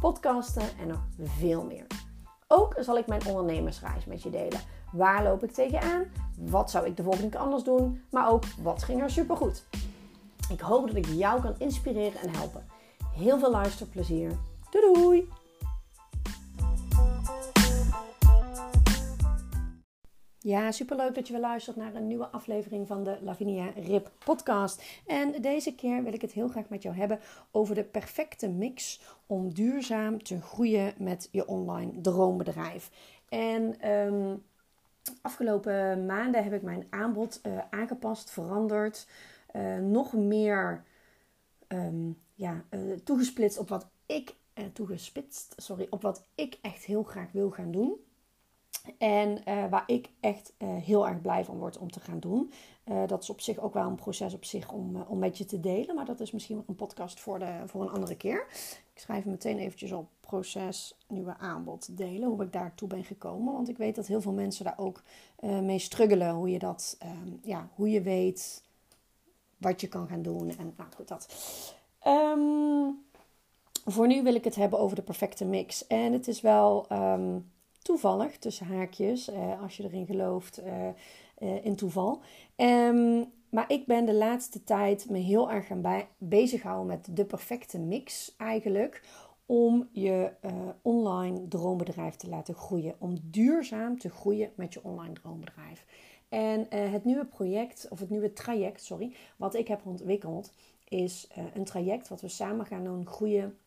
podcasten en nog veel meer. Ook zal ik mijn ondernemersreis met je delen. Waar loop ik tegenaan? Wat zou ik de volgende keer anders doen? Maar ook wat ging er supergoed? Ik hoop dat ik jou kan inspireren en helpen. Heel veel luisterplezier. Doei doei! Ja, superleuk dat je weer luistert naar een nieuwe aflevering van de Lavinia Rip podcast. En deze keer wil ik het heel graag met jou hebben over de perfecte mix om duurzaam te groeien met je online droombedrijf. En um, afgelopen maanden heb ik mijn aanbod uh, aangepast, veranderd, uh, nog meer um, ja, uh, toegesplitst op wat ik toegespitst, sorry, op wat ik echt heel graag wil gaan doen. En uh, waar ik echt uh, heel erg blij van word om te gaan doen. Uh, dat is op zich ook wel een proces op zich om, om met je te delen. Maar dat is misschien een podcast voor, de, voor een andere keer. Ik schrijf meteen eventjes op proces nieuwe aanbod delen. Hoe ik daartoe ben gekomen. Want ik weet dat heel veel mensen daar ook mee struggelen. Hoe je dat, um, ja, hoe je weet wat je kan gaan doen. En nou goed, dat. Um, voor nu wil ik het hebben over de perfecte mix. En het is wel... Um, toevallig, tussen haakjes, uh, als je erin gelooft, uh, uh, in toeval. Um, maar ik ben de laatste tijd me heel erg gaan bezighouden met de perfecte mix eigenlijk. Om je online droombedrijf te laten groeien. Om duurzaam te groeien met je online droombedrijf. En het nieuwe project, of het nieuwe traject, sorry, wat ik heb ontwikkeld, is een traject wat we samen gaan doen groeien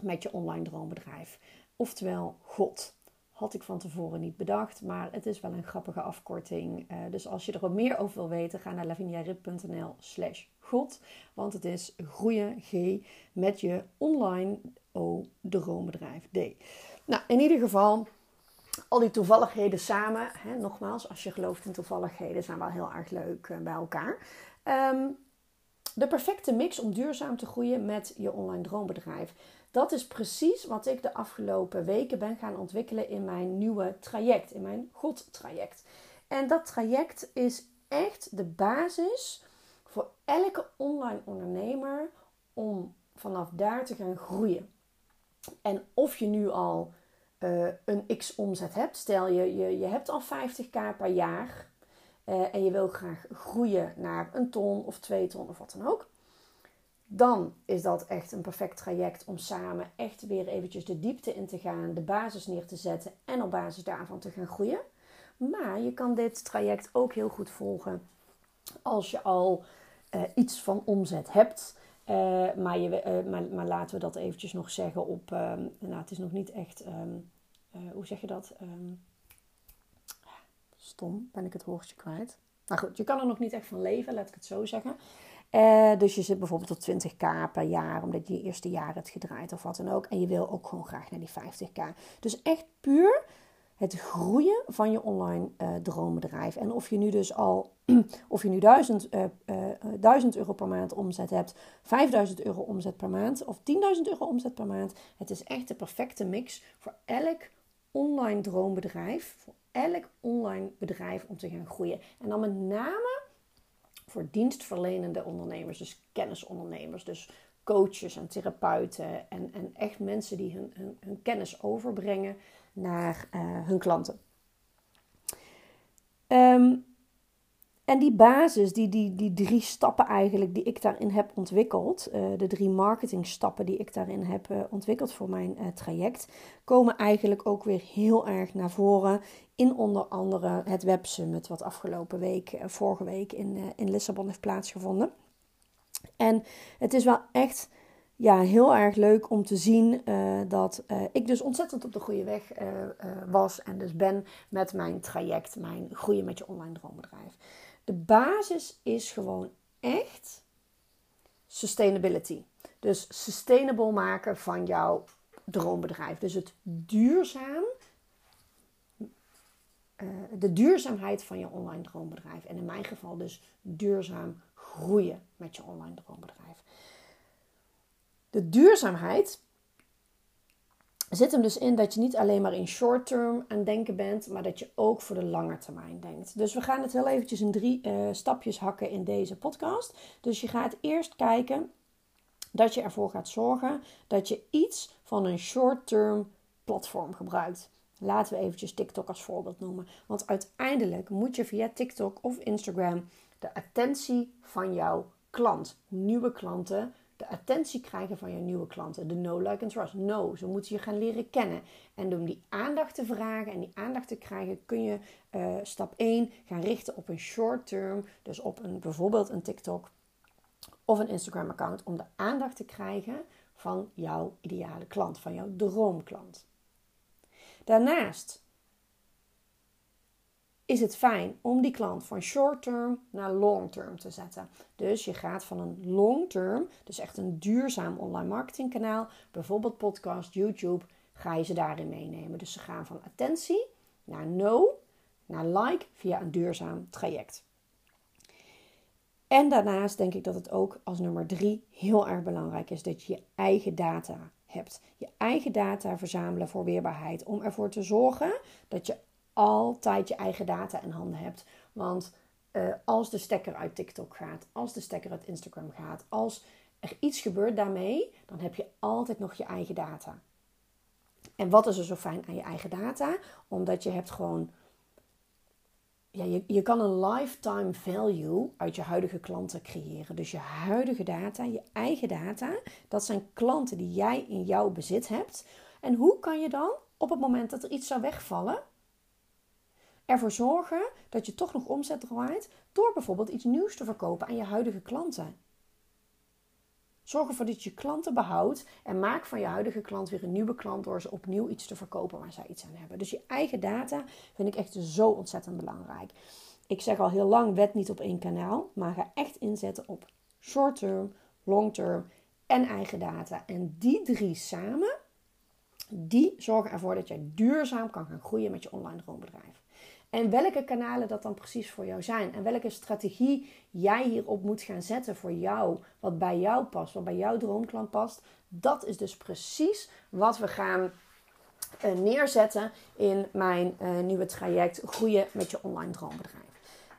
met je online droombedrijf. Oftewel God. Had ik van tevoren niet bedacht, maar het is wel een grappige afkorting. Uh, dus als je er wat meer over wil weten, ga naar laviniarip.nl slash god. Want het is groeien G met je online O droombedrijf D. Nou, in ieder geval, al die toevalligheden samen. Hè, nogmaals, als je gelooft in toevalligheden, zijn wel heel erg leuk uh, bij elkaar. Um, de perfecte mix om duurzaam te groeien met je online droombedrijf. Dat is precies wat ik de afgelopen weken ben gaan ontwikkelen in mijn nieuwe traject, in mijn God-traject. En dat traject is echt de basis voor elke online ondernemer om vanaf daar te gaan groeien. En of je nu al uh, een x omzet hebt, stel je, je, je hebt al 50k per jaar uh, en je wil graag groeien naar een ton of twee ton of wat dan ook dan is dat echt een perfect traject om samen echt weer eventjes de diepte in te gaan, de basis neer te zetten en op basis daarvan te gaan groeien. Maar je kan dit traject ook heel goed volgen als je al uh, iets van omzet hebt. Uh, maar, je, uh, maar, maar, laten we dat eventjes nog zeggen op... Um, nou, het is nog niet echt... Um, hoe zeg je dat? Um, stom, ben ik het woordje kwijt. Nou goed, je kan er nog niet echt van leven, laat ik het zo zeggen. Uh, dus je zit bijvoorbeeld op 20k per jaar, omdat je je eerste jaar hebt gedraaid of wat dan ook. En je wil ook gewoon graag naar die 50k. Dus echt puur het groeien van je online uh, droombedrijf. En of je nu dus al, of je nu 1000, uh, 1000 euro per maand omzet hebt, 5000 euro omzet per maand of 10.000 euro omzet per maand. Het is echt de perfecte mix voor elk online droombedrijf. Voor elk online bedrijf om te gaan groeien. En dan met name voor dienstverlenende ondernemers, dus kennisondernemers, dus coaches en therapeuten en, en echt mensen die hun, kennis overbrengen naar uh, hun klanten. Um, en die basis, die, die, die drie stappen eigenlijk die ik daarin heb ontwikkeld, uh, de drie marketingstappen die ik daarin heb uh, ontwikkeld voor mijn uh, traject, komen eigenlijk ook weer heel erg naar voren in onder andere het Web Summit, wat afgelopen week, vorige week in, in Lissabon heeft plaatsgevonden. En het is wel echt ja, heel erg leuk om te zien dat ik dus ontzettend op de goede weg was en dus ben met mijn traject, mijn groeien met je online droombedrijf. De basis is gewoon echt sustainability. Dus sustainable maken van jouw droombedrijf. Dus het duurzaam, de duurzaamheid van je online droombedrijf. En in mijn geval dus duurzaam groeien met je online droombedrijf. De duurzaamheid zit hem dus in dat je niet alleen maar in short term aan denken bent, maar dat je ook voor de lange termijn denkt. Dus we gaan het heel eventjes in drie uh, stapjes hakken in deze podcast. Dus je gaat eerst kijken dat je ervoor gaat zorgen dat je iets van een short term platform gebruikt. Laten we eventjes TikTok als voorbeeld noemen. Want uiteindelijk moet je via TikTok of Instagram de attentie van jouw klant, nieuwe klanten, de attentie krijgen van je nieuwe klanten. De no, like en trust. No, ze moeten je gaan leren kennen. En om die aandacht te vragen en die aandacht te krijgen, kun je uh, stap 1 gaan richten op een short term. Dus op een, bijvoorbeeld een TikTok of een Instagram account. Om de aandacht te krijgen van jouw ideale klant, van jouw droomklant. Daarnaast is het fijn om die klant van short term naar long term te zetten. Dus je gaat van een long term, dus echt een duurzaam online marketingkanaal, bijvoorbeeld podcast, YouTube, ga je ze daarin meenemen. Dus ze gaan van attentie naar no, naar like via een duurzaam traject. En daarnaast denk ik dat het ook als nummer drie heel erg belangrijk is dat je je eigen data hebt. Je eigen data verzamelen voor weerbaarheid. Om ervoor te zorgen dat je altijd je eigen data in handen hebt. Want uh, als de stekker uit TikTok gaat, als de stekker uit Instagram gaat, als er iets gebeurt daarmee, dan heb je altijd nog je eigen data. En wat is er zo fijn aan je eigen data? Omdat je hebt gewoon. Ja, je, je kan een lifetime value uit je huidige klanten creëren. Dus je huidige data, je eigen data, dat zijn klanten die jij in jouw bezit hebt. En hoe kan je dan op het moment dat er iets zou wegvallen, ervoor zorgen dat je toch nog omzet draait door bijvoorbeeld iets nieuws te verkopen aan je huidige klanten. Zorg ervoor dat je klanten behoudt en maak van je huidige klant weer een nieuwe klant door ze opnieuw iets te verkopen waar zij iets aan hebben. Dus je eigen data vind ik echt zo ontzettend belangrijk. Ik zeg al heel lang, wet niet op één kanaal, maar ga echt inzetten op short term, long term en eigen data. En die drie samen, die zorgen ervoor dat jij duurzaam kan gaan groeien met je online droombedrijf. En welke kanalen dat dan precies voor jou zijn. En welke strategie jij hierop moet gaan zetten voor jou. Wat bij jou past, wat bij jouw droomklant past. Dat is dus precies wat we gaan uh, neerzetten in mijn uh, nieuwe traject Groeien met je online droombedrijf.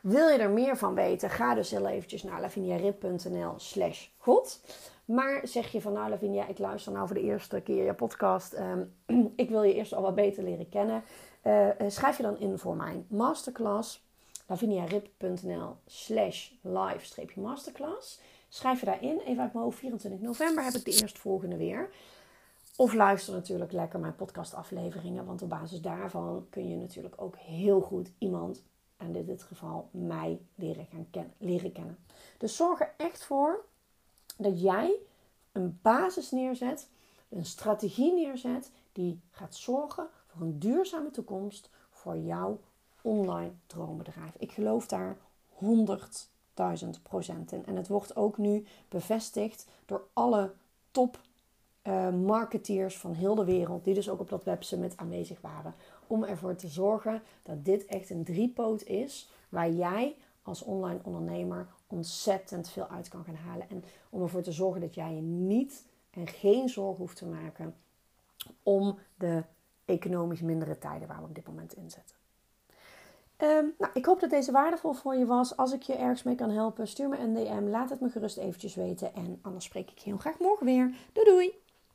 Wil je er meer van weten? Ga dus heel eventjes naar laviniarip.nl slash god. Maar zeg je van nou Lavinia, ik luister nou voor de eerste keer je podcast. Um, ik wil je eerst al wat beter leren kennen. Uh, schrijf je dan in voor mijn masterclass. laviniarip.nl slash live-masterclass. Schrijf je daarin. Even uit mijn hoofd, 24 november heb ik de eerstvolgende weer. Of luister natuurlijk lekker mijn podcastafleveringen. Want op basis daarvan kun je natuurlijk ook heel goed iemand, en in dit geval mij, leren, gaan kennen, leren kennen. Dus zorg er echt voor dat jij een basis neerzet, een strategie neerzet die gaat zorgen voor een duurzame toekomst voor jouw online droombedrijf. Ik geloof daar 100.000 procent in. En het wordt ook nu bevestigd door alle top uh, marketeers van heel de wereld, die dus ook op dat websummit aanwezig waren, om ervoor te zorgen dat dit echt een driepoot is waar jij als online ondernemer ontzettend veel uit kan gaan halen. En om ervoor te zorgen dat jij je niet en geen zorgen hoeft te maken om de economisch mindere tijden waar we op dit moment in zitten. Ehm, nou, ik hoop dat deze waardevol voor je was. Als ik je ergens mee kan helpen, stuur me een DM. Laat het me gerust eventjes weten. En anders spreek ik je heel graag morgen weer. Doei doei!